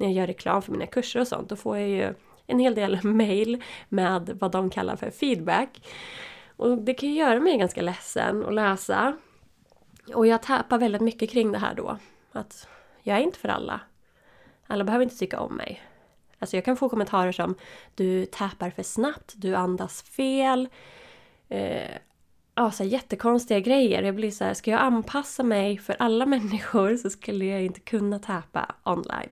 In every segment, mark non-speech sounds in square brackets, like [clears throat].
när jag gör reklam för mina kurser och sånt, då får jag ju en hel del [laughs] mail med vad de kallar för feedback. Och det kan ju göra mig ganska ledsen att läsa. Och jag tappar väldigt mycket kring det här då. Att jag är inte för alla. Alla behöver inte tycka om mig. Alltså jag kan få kommentarer som Du tappar för snabbt, du andas fel. Eh, ja, så jättekonstiga grejer. Jag blir så här, ska jag anpassa mig för alla [laughs] människor så skulle jag inte kunna täpa online.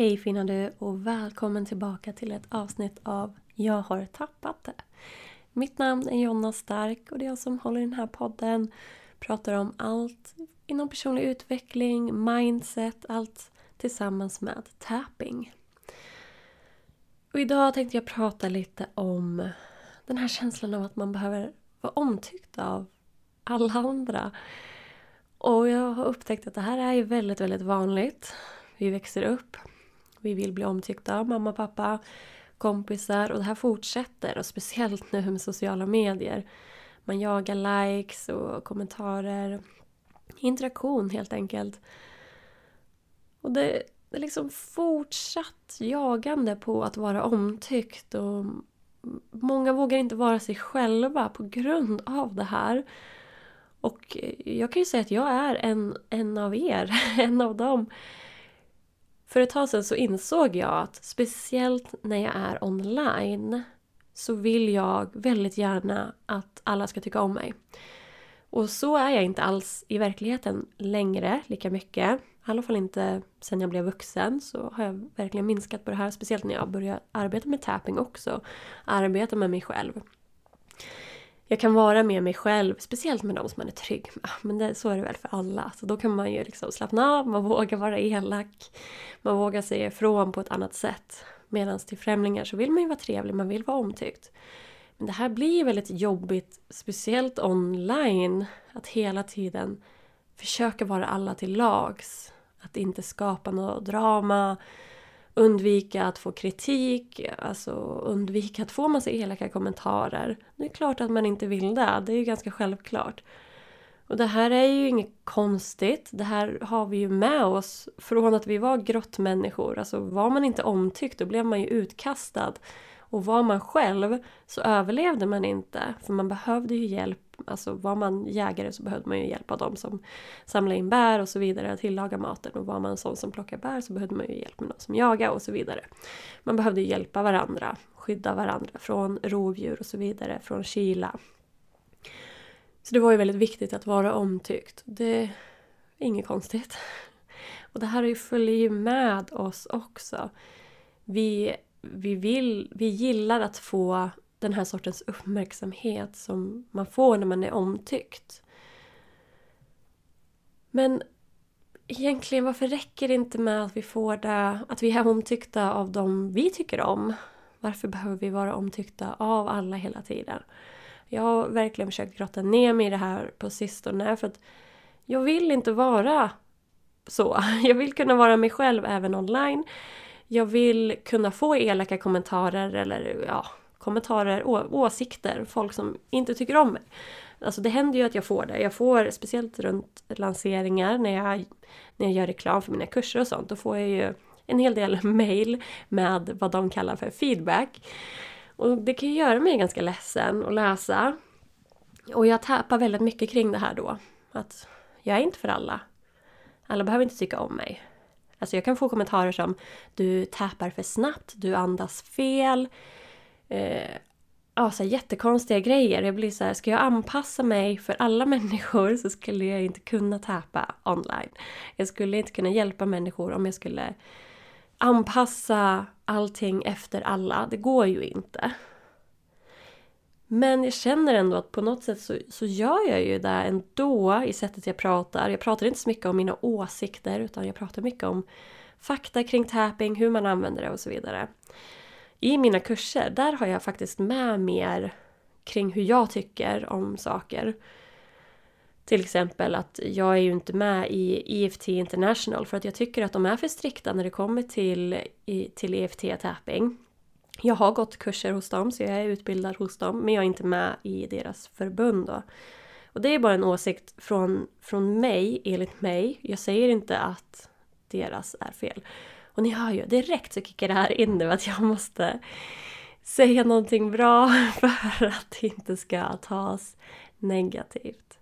Hej fina du och välkommen tillbaka till ett avsnitt av Jag har tappat det. Mitt namn är Jonna Stark och det är jag som håller i den här podden. Pratar om allt inom personlig utveckling, mindset, allt tillsammans med tapping. Och idag tänkte jag prata lite om den här känslan av att man behöver vara omtyckt av alla andra. Och jag har upptäckt att det här är ju väldigt, väldigt vanligt. Vi växer upp vi vill bli omtyckta av mamma, pappa, kompisar och det här fortsätter och speciellt nu med sociala medier. Man jagar likes och kommentarer. Interaktion helt enkelt. Och det, det är liksom fortsatt jagande på att vara omtyckt och många vågar inte vara sig själva på grund av det här. Och jag kan ju säga att jag är en, en av er, [laughs] en av dem. För ett tag sedan så insåg jag att speciellt när jag är online så vill jag väldigt gärna att alla ska tycka om mig. Och så är jag inte alls i verkligheten längre lika mycket. I alla fall inte sen jag blev vuxen så har jag verkligen minskat på det här. Speciellt när jag började arbeta med tapping också. Arbeta med mig själv jag kan vara med mig själv, speciellt med de som man är trygg med. Ah, men det, så är det väl för alla. Så då kan man ju liksom slappna av, man vågar vara elak. Man vågar säga ifrån på ett annat sätt. Medan till främlingar så vill man ju vara trevlig, man vill vara omtyckt. Men det här blir ju väldigt jobbigt, speciellt online. Att hela tiden försöka vara alla till lags. Att inte skapa något drama undvika att få kritik, alltså undvika att få massa elaka kommentarer. Det är klart att man inte vill det, det är ju ganska självklart. Och det här är ju inget konstigt, det här har vi ju med oss från att vi var grottmänniskor. Alltså var man inte omtyckt då blev man ju utkastad. Och var man själv så överlevde man inte, för man behövde ju hjälp Alltså var man jägare så behövde man ju hjälp av dem som samlade in bär och så vidare, att tillaga maten. Och var man sån som plockar bär så behövde man ju hjälp med någon som jagar och så vidare. Man behövde hjälpa varandra, skydda varandra från rovdjur och så vidare, från kyla. Så det var ju väldigt viktigt att vara omtyckt. Det är inget konstigt. Och det här följer ju med oss också. Vi, vi, vill, vi gillar att få den här sortens uppmärksamhet som man får när man är omtyckt. Men egentligen, varför räcker det inte med att vi får det, att vi är omtyckta av dem vi tycker om? Varför behöver vi vara omtyckta av alla hela tiden? Jag har verkligen försökt grotta ner mig i det här på sistone för att jag vill inte vara så. [laughs] Jag vill kunna vara mig själv även online. Jag vill kunna få elaka kommentarer eller ja, kommentarer, åsikter, folk som inte tycker om mig. Alltså det händer ju att jag får det. Jag får speciellt runt lanseringar när jag, när jag gör reklam för mina kurser och sånt. Då får jag ju en hel del [laughs] mail med vad de kallar för feedback. Och det kan ju göra mig ganska ledsen att läsa. Och jag tappar väldigt mycket kring det här då. Att jag är inte för alla. Alla behöver inte tycka om mig. Alltså jag kan få kommentarer som Du tappar för snabbt, du andas fel eh, ja, så jättekonstiga grejer. Jag blir så här, ska jag anpassa mig för alla [laughs] människor så skulle jag inte kunna täpa online. Jag skulle inte kunna hjälpa människor om jag skulle anpassa allting efter alla. Det går ju inte. Men jag känner ändå att på något sätt så, så gör jag ju det ändå i sättet jag pratar. Jag pratar inte så mycket om mina åsikter utan jag pratar mycket om fakta kring tapping, hur man använder det och så vidare i mina kurser, där har jag faktiskt med mer kring hur jag tycker om saker. Till exempel att jag är ju inte med i EFT International för att jag tycker att de är för strikta när det kommer till, till EFT-tapping. Jag har gått kurser hos dem så jag är utbildad hos dem men jag är inte med i deras förbund då. Och det är bara en åsikt från, från mig, enligt mig. Jag säger inte att deras är fel. Och ni hör ju, direkt så kickar det här in nu att jag måste säga någonting bra [laughs] för att det inte ska tas negativt.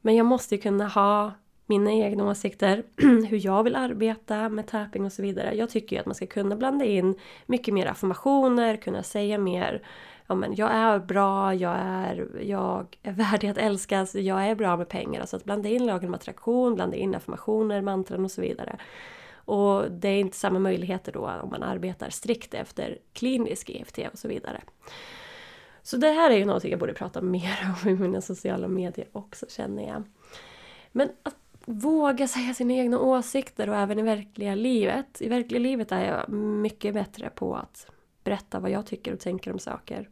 Men jag måste ju kunna ha mina egna åsikter, [clears throat] hur jag vill arbeta med tapping och så vidare. Jag tycker ju att man ska kunna blanda in mycket mer affirmationer, kunna säga mer ja, men jag är bra, jag är, jag är [laughs] värdig att älskas, jag är bra med pengar. Alltså att blanda in lagen om attraktion, blanda in affirmationer, mantran och så vidare. Och det är inte samma möjligheter då om man arbetar strikt efter klinisk EFT och så vidare. Så det här är ju någonting jag borde prata [laughs] mer om i mina sociala medier också känner jag. Men att våga säga sina egna åsikter och även i verkliga livet. I verkliga livet är jag mycket bättre på att berätta vad jag tycker och tänker om saker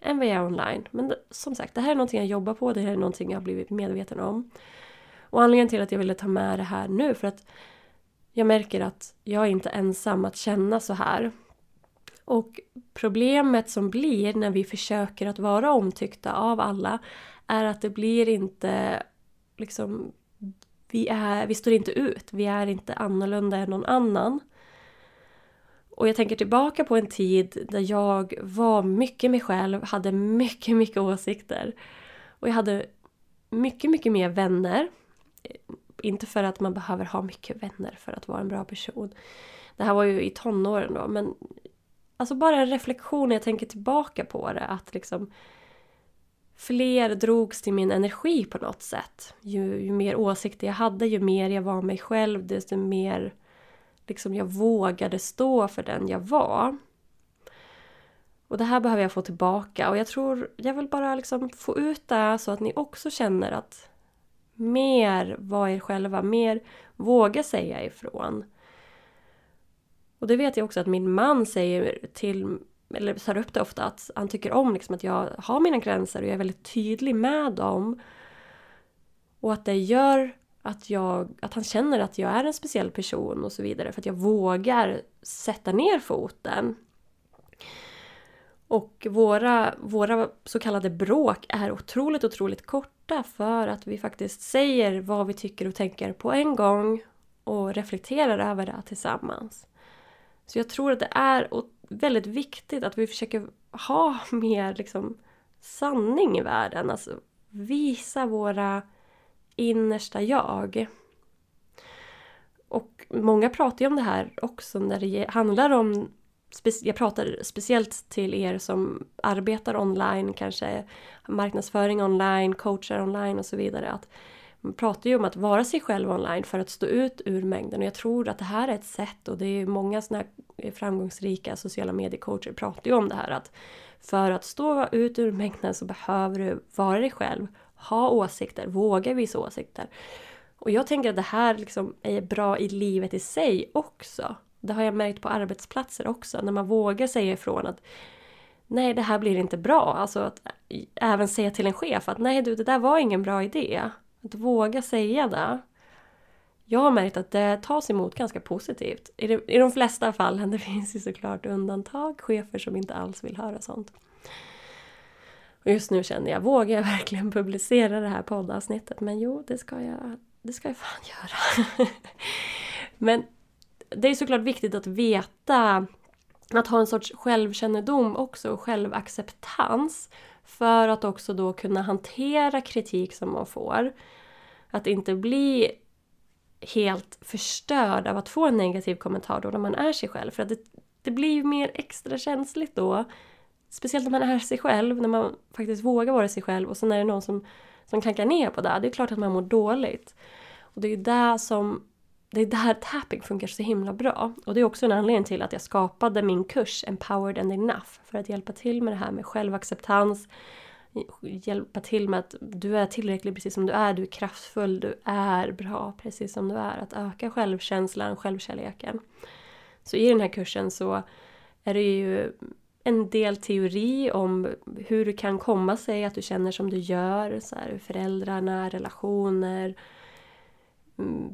än vad jag är online. Men som sagt, det här är någonting jag jobbar på, det här är någonting jag har blivit medveten om. Och anledningen till att jag ville ta med det här nu för att jag märker att jag är inte ensam att känna så här. Och problemet som blir när vi försöker att vara omtyckta av alla är att det blir inte liksom vi, är, vi står inte ut, vi är inte annorlunda än någon annan. Och jag tänker tillbaka på en tid där jag var mycket mig själv, hade mycket, mycket åsikter. Och jag hade mycket, mycket mer vänner. Inte för att man behöver ha mycket vänner för att vara en bra person. Det här var ju i tonåren då, men alltså bara en reflektion när jag tänker tillbaka på det. Att liksom fler drogs till min energi på något sätt. Ju, ju mer åsikter jag hade, ju mer jag var mig själv, desto mer liksom jag vågade stå för den jag var. Och det här behöver jag få tillbaka och jag tror jag vill bara liksom få ut det så att ni också känner att mer var er själva, mer våga säga ifrån. Och det vet jag också att min man säger till, eller tar upp det ofta, att han tycker om liksom att jag har mina gränser och jag är väldigt tydlig med dem. Och att det gör att, jag, att han känner att jag är en speciell person och så vidare för att jag vågar sätta ner foten. Och våra, våra så kallade bråk är otroligt, otroligt korta för att vi faktiskt säger vad vi tycker och tänker på en gång och reflekterar över det tillsammans. Så jag tror att det är väldigt viktigt att vi försöker ha mer liksom sanning i världen. Alltså visa våra innersta jag. Och många pratar ju om det här också när det handlar om jag pratar speciellt till er som arbetar online, kanske marknadsföring online, coachar online och så vidare. Att man pratar ju om att vara sig själv online för att stå ut ur mängden och jag tror att det här är ett sätt och det är många såna här eh, framgångsrika sociala mediecoacher pratar ju om det här att för att stå ut ur mängden så behöver du vara dig själv ha åsikter, våga visa åsikter. Och jag tänker att det här liksom är bra i livet i sig också. Det har jag märkt på arbetsplatser också, när man vågar säga ifrån att nej, det här blir inte bra. Alltså att eh, även säga till en chef att nej du, det där var ingen bra idé. Att våga säga det. Jag har märkt att det tas emot ganska positivt. I de, i de flesta fallen, [laughs] det finns ju såklart undantag, chefer som inte alls vill höra sånt. Och just nu känner jag, vågar jag [laughs] verkligen publicera det här poddavsnittet? Men jo, det ska jag, det ska jag fan [laughs] göra. Men det är såklart viktigt att veta, att ha en sorts självkännedom också, och självacceptans. För att också då kunna hantera kritik som man får. Att inte bli helt förstörd av att få en negativ kommentar då när man är sig själv. För att det, det blir ju mer extra känsligt då Speciellt när man är sig själv, när man faktiskt vågar vara sig själv och sen är det någon som, som klankar ner på det. Det är klart att man mår dåligt. Och det är där som det är där tapping funkar så himla bra. Och det är också en anledning till att jag skapade min kurs Empowered and Enough. För att hjälpa till med det här med självacceptans. Hjälpa till med att du är tillräcklig precis som du är. Du är kraftfull, du är bra precis som du är. Att öka självkänslan, självkärleken. Så i den här kursen så är det ju en del teori om hur det kan komma sig att du känner som du gör. Så här, föräldrarna, relationer,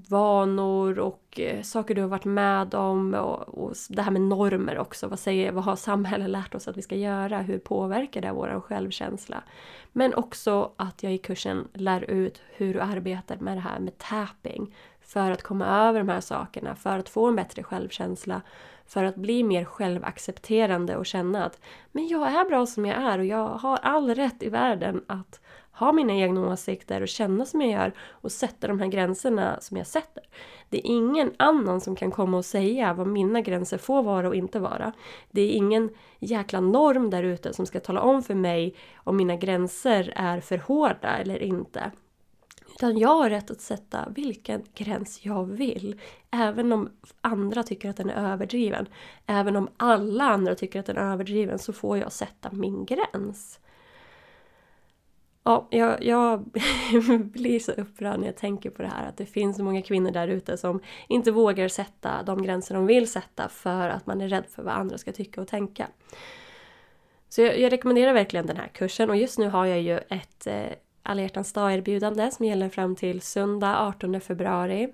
vanor och eh, saker du har varit med om och, och det här med normer också. Vad, säger, vad har samhället lärt oss att vi ska göra? Hur påverkar det vår självkänsla? Men också att jag i kursen lär ut hur du arbetar med det här med tapping för att komma över de här sakerna, för att få en bättre självkänsla, för att bli mer självaccepterande och känna att men jag är bra som jag är och jag har all rätt i världen att ha mina egna åsikter och känna som jag gör och sätta de här gränserna som jag sätter. Det är ingen annan som kan komma och säga vad mina gränser får vara och inte vara. Det är ingen jäkla norm där ute som ska tala om för mig om mina gränser är för hårda eller inte. Utan jag har rätt att sätta vilken gräns jag vill. Även om andra tycker att den är överdriven. Även om alla andra tycker att den är överdriven så får jag sätta min gräns. Ja, jag, jag [laughs] blir så upprörd när jag tänker på det här att det finns så många kvinnor där ute som inte vågar sätta de gränser de vill sätta för att man är rädd för vad andra ska tycka och tänka. Så jag, jag rekommenderar verkligen den här kursen och just nu har jag ju ett eh, alla hjärtans dag-erbjudande som gäller fram till söndag 18 februari.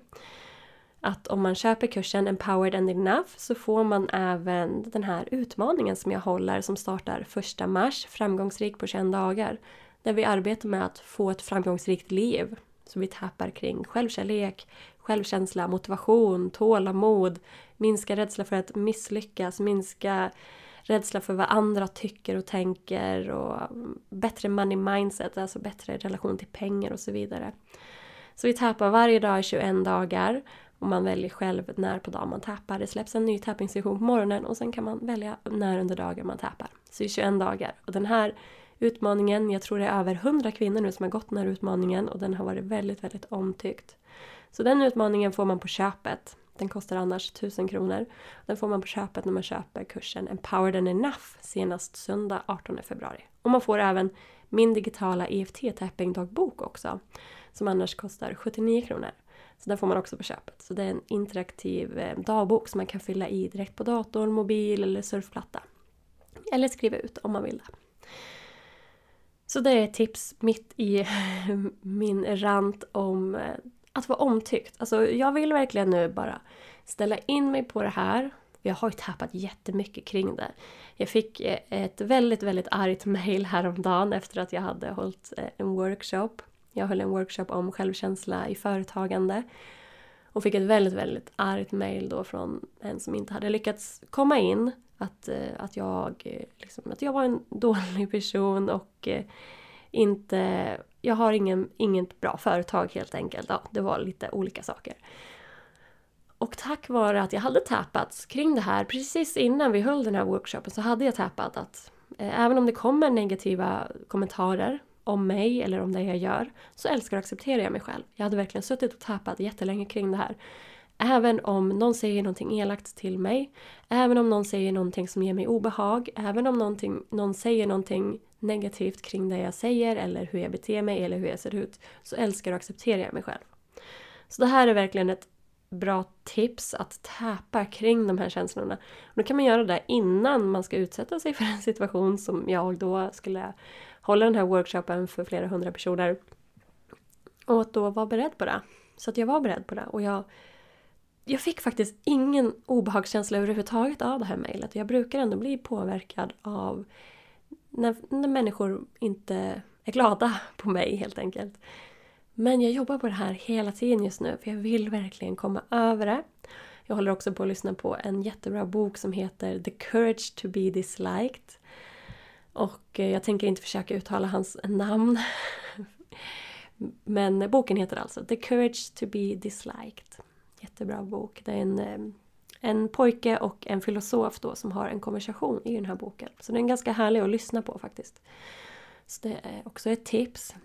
Att om man köper kursen Empowered and Enough så får man även den här utmaningen som jag håller som startar 1 mars, framgångsrik på 21 dagar. Där vi arbetar med att få ett framgångsrikt liv. Så vi tappar kring självkärlek, självkänsla, motivation, tålamod, minska rädsla för att misslyckas, minska rädsla för vad andra tycker och tänker och bättre money mindset, alltså bättre relation till pengar och så vidare. Så vi tappar varje dag i 21 dagar och man väljer själv när på dagen man tappar. Det släpps en ny tappingssession på morgonen och sen kan man välja när under dagen man tappar. Så i 21 dagar. Och den här utmaningen, jag tror det är över 100 kvinnor nu som har gått den här utmaningen och den har varit väldigt, väldigt omtyckt. Så den utmaningen får man på köpet. Den kostar annars 1000 kronor. Den får man på köpet när man köper kursen Empowered and Enough senast söndag 18 februari. Och man får även min digitala EFT-tapping-dagbok också. Som annars kostar 79 kronor. Så den får man också på köpet. Så det är en interaktiv eh, dagbok som man kan fylla i direkt på datorn, mobil eller surfplatta. Eller skriva ut om man vill det. Så det är ett tips mitt i [laughs] min rant om eh, att vara omtyckt. Alltså jag vill verkligen nu bara ställa in mig på det här. Jag har ju tappat jättemycket kring det. Jag fick eh, ett väldigt, väldigt argt [laughs] mail häromdagen efter att jag hade hållit eh, en workshop. Jag höll en workshop om självkänsla i företagande. Och fick ett väldigt, väldigt argt mail då från en som inte hade lyckats komma in. Att, eh, att, jag, eh, liksom, att jag var en [laughs] dålig person och eh, inte jag har ingen, inget bra företag helt enkelt. Ja, det var lite olika saker. Och tack vare att jag hade tappats kring det här precis innan vi höll den här workshopen så hade jag tappat att eh, även om det kommer negativa kommentarer om mig eller om det jag gör så älskar och accepterar jag mig själv. Jag hade verkligen suttit och tappat jättelänge kring det här. Även om någon säger någonting elakt till mig, även om någon säger någonting som ger mig obehag, även om någon säger någonting negativt kring det jag säger eller hur jag beter mig eller hur jag ser ut så älskar och accepterar jag mig själv. Så det här är verkligen ett bra tips att täpa kring de här känslorna. Och då kan man göra det innan man ska utsätta sig för en situation som jag då skulle hålla den här workshopen för flera hundra personer. Och att då vara beredd på det. Så att jag var beredd på det och jag jag fick faktiskt ingen obehagskänsla överhuvudtaget av det här mejlet. Jag brukar ändå bli påverkad av när, när människor inte är glada på mig helt enkelt. Men jag jobbar på det här hela tiden just nu för jag vill verkligen komma över det. Jag håller också på att lyssna på en jättebra bok som heter The Courage to be Disliked. Och eh, jag tänker inte försöka uttala hans namn. [laughs] Men boken heter alltså The Courage to be Disliked. Jättebra bok. Det är en eh, en pojke och en filosof då som har en konversation i den här boken. Så den är ganska härlig att lyssna på faktiskt. Så det är också ett tips.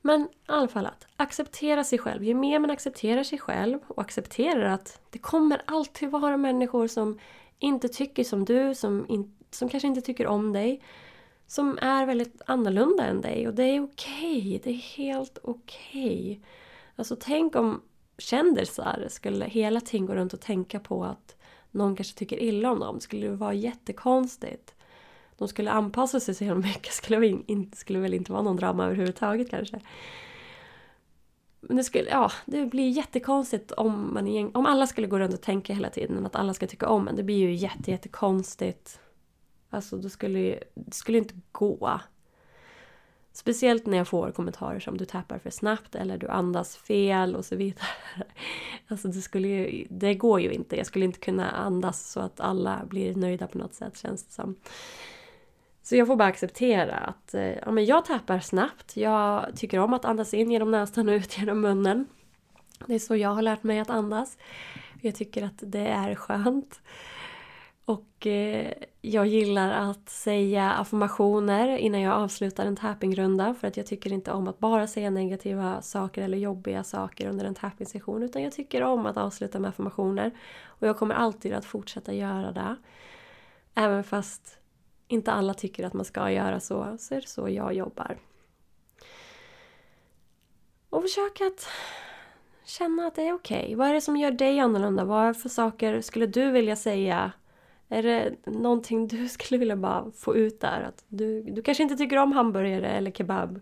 Men i alla fall att acceptera sig själv. Ju mer man accepterar sig själv och accepterar att det kommer alltid vara människor som inte tycker som du, som, in, som kanske inte tycker om dig. Som är väldigt annorlunda än dig och det är okej. Okay. Det är helt okej. Okay. Alltså tänk om kändisar skulle hela tiden gå runt och tänka på att någon kanske tycker illa om dem. Det skulle vara jättekonstigt. De skulle anpassa sig så himla mycket. Det [laughs] skulle, skulle väl inte vara någon drama överhuvudtaget kanske. Men det, skulle, ja, det blir jättekonstigt om, man, om alla skulle gå runt och tänka hela tiden att alla ska tycka om en. Det blir ju jätte, jättekonstigt. Alltså, då skulle det skulle inte gå. Speciellt när jag får kommentarer som du tappar för snabbt eller du andas fel och så vidare. [laughs] Alltså det, skulle ju, det går ju inte. Jag skulle inte kunna andas så att alla blir nöjda på något sätt känns det som. Så jag får bara acceptera att eh, ja, men jag tappar snabbt. Jag tycker om att andas in genom näsan och ut genom munnen. Det är så jag har lärt mig att andas. Jag tycker att det är skönt. Och eh, jag gillar att säga affirmationer innan jag avslutar en tappingrunda för att jag tycker inte om att bara säga negativa saker eller jobbiga saker under en tapping utan jag tycker om att avsluta med affirmationer. Och jag kommer alltid att fortsätta göra det. Även fast inte alla tycker att man ska göra så, så är det så jag jobbar. Och försök att känna att det är okej. Okay. Vad är det som gör dig annorlunda? Vad för saker skulle du vilja säga är det någonting du [laughs] skulle vilja bara få ut där? Att du, du kanske inte tycker om hamburgare eller kebab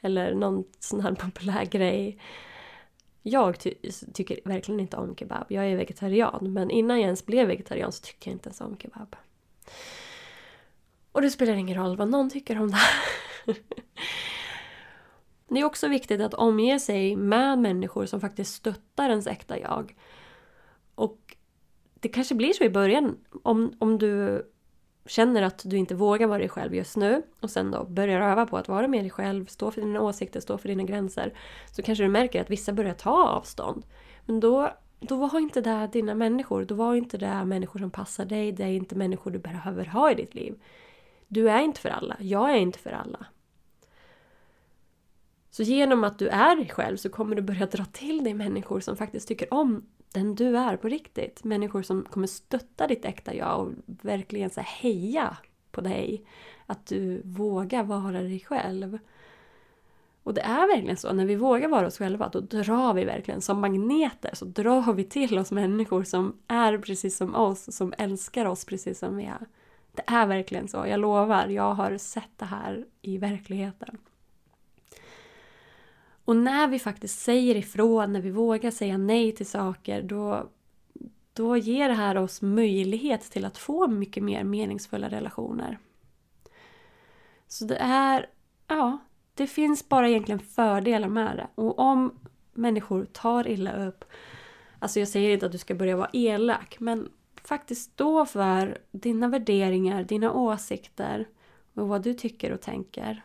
eller någon sån här [laughs] populär grej. Jag ty tycker verkligen inte om kebab. Jag är vegetarian men innan jag ens blev vegetarian så tyckte jag inte ens om kebab. Och det spelar ingen roll vad någon tycker om det. [laughs] det är också viktigt att omge sig med människor som faktiskt stöttar ens äkta jag. Och det kanske blir så i början om, om du känner att du inte vågar vara dig själv just nu och sen då börjar öva på att vara med dig själv, stå för dina åsikter, stå för dina gränser. Så kanske du märker att vissa börjar ta avstånd. Men då, då var inte det dina människor. Då var inte det människor som passar dig. Det är inte människor du behöver ha i ditt liv. Du är inte för alla. Jag är inte för alla. Så genom att du är dig själv så kommer du börja dra till dig människor som faktiskt tycker om den du är på riktigt. Människor som kommer stötta ditt äkta jag och verkligen så heja på dig. Att du vågar vara dig själv. Och det är verkligen så, när vi vågar vara oss själva då drar vi verkligen som magneter så drar vi till oss människor som är precis som oss, som älskar oss precis som vi är. Det är verkligen så, jag lovar, jag har sett det här i verkligheten. Och när vi faktiskt säger ifrån, när vi vågar säga nej till saker, då, då ger det här oss möjlighet till att få mycket mer meningsfulla relationer. Så det är, ja, det finns bara egentligen fördelar med det. Och om människor tar illa upp, alltså jag säger inte att du ska börja vara elak, men faktiskt stå för dina värderingar, dina åsikter och vad du tycker och tänker.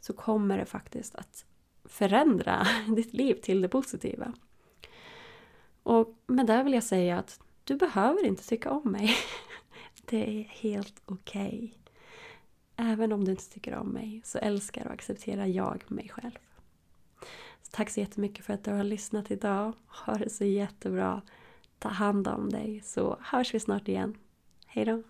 Så kommer det faktiskt att förändra [laughs] ditt liv till det positiva. Och med det vill jag säga att du behöver inte tycka om mig. [laughs] Det är helt okej. Okay. Även om du inte tycker om mig så älskar och accepterar jag mig själv. Så tack så jättemycket för att du har lyssnat idag. Ha det så jättebra. Ta hand om dig så hörs vi snart igen. Hejdå!